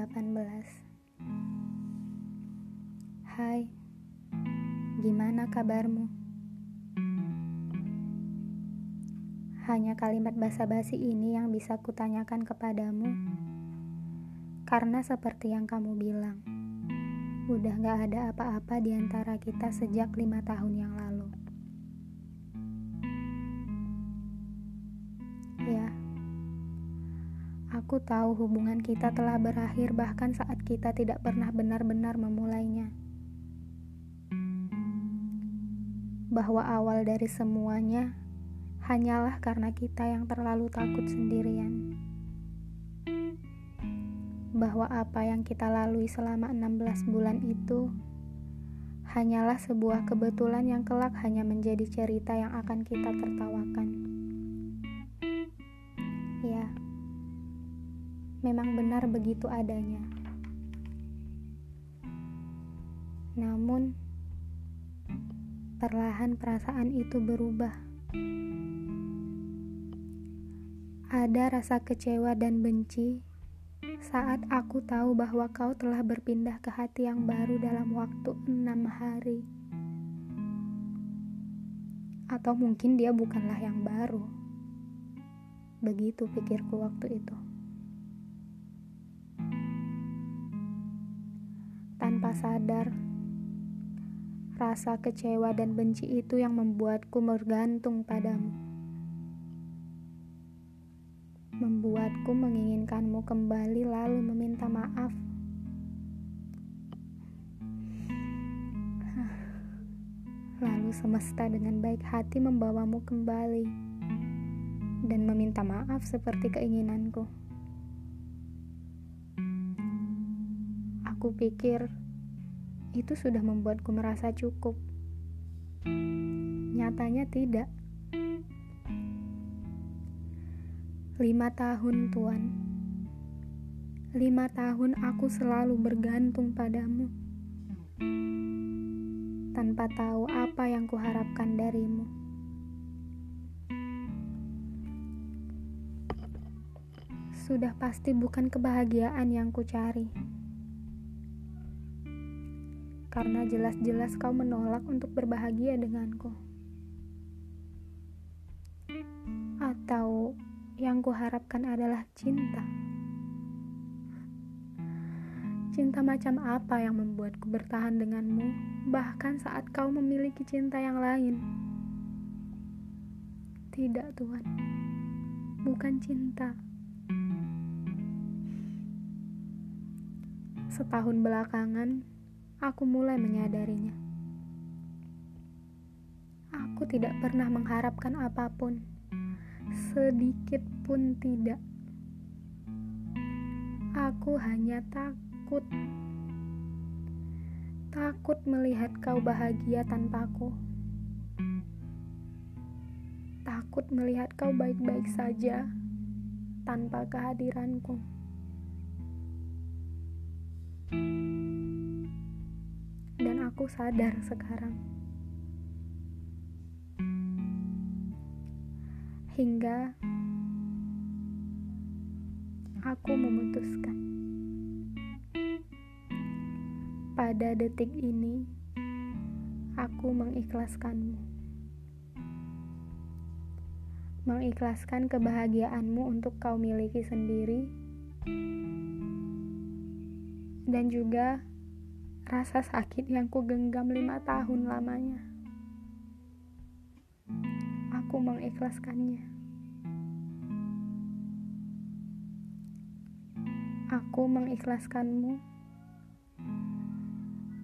18 Hai, gimana kabarmu? Hanya kalimat basa-basi ini yang bisa kutanyakan kepadamu. Karena seperti yang kamu bilang Udah gak ada apa-apa di antara kita sejak lima tahun yang lalu Aku tahu hubungan kita telah berakhir bahkan saat kita tidak pernah benar-benar memulainya. Bahwa awal dari semuanya hanyalah karena kita yang terlalu takut sendirian. Bahwa apa yang kita lalui selama 16 bulan itu hanyalah sebuah kebetulan yang kelak hanya menjadi cerita yang akan kita tertawakan. Memang benar begitu adanya. Namun, perlahan perasaan itu berubah. Ada rasa kecewa dan benci saat aku tahu bahwa kau telah berpindah ke hati yang baru dalam waktu enam hari. Atau mungkin dia bukanlah yang baru. Begitu pikirku waktu itu. Sadar. Rasa kecewa dan benci itu yang membuatku bergantung padamu. Membuatku menginginkanmu kembali lalu meminta maaf. Lalu semesta dengan baik hati membawamu kembali dan meminta maaf seperti keinginanku. Aku pikir itu sudah membuatku merasa cukup. Nyatanya tidak. Lima tahun, Tuan. Lima tahun aku selalu bergantung padamu. Tanpa tahu apa yang kuharapkan darimu. Sudah pasti bukan kebahagiaan yang kucari karena jelas-jelas kau menolak untuk berbahagia denganku. Atau yang kuharapkan adalah cinta. Cinta macam apa yang membuatku bertahan denganmu, bahkan saat kau memiliki cinta yang lain? Tidak, Tuhan, bukan cinta. Setahun belakangan, aku mulai menyadarinya. Aku tidak pernah mengharapkan apa pun, sedikit pun tidak. Aku hanya takut, takut melihat kau bahagia tanpaku. Takut melihat kau baik-baik saja tanpa kehadiranku. Aku sadar sekarang. Hingga aku memutuskan. Pada detik ini, aku mengikhlaskanmu. Mengikhlaskan kebahagiaanmu untuk kau miliki sendiri dan juga rasa sakit yang ku genggam lima tahun lamanya. Aku mengikhlaskannya. Aku mengikhlaskanmu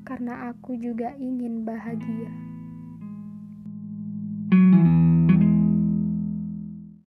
karena aku juga ingin bahagia.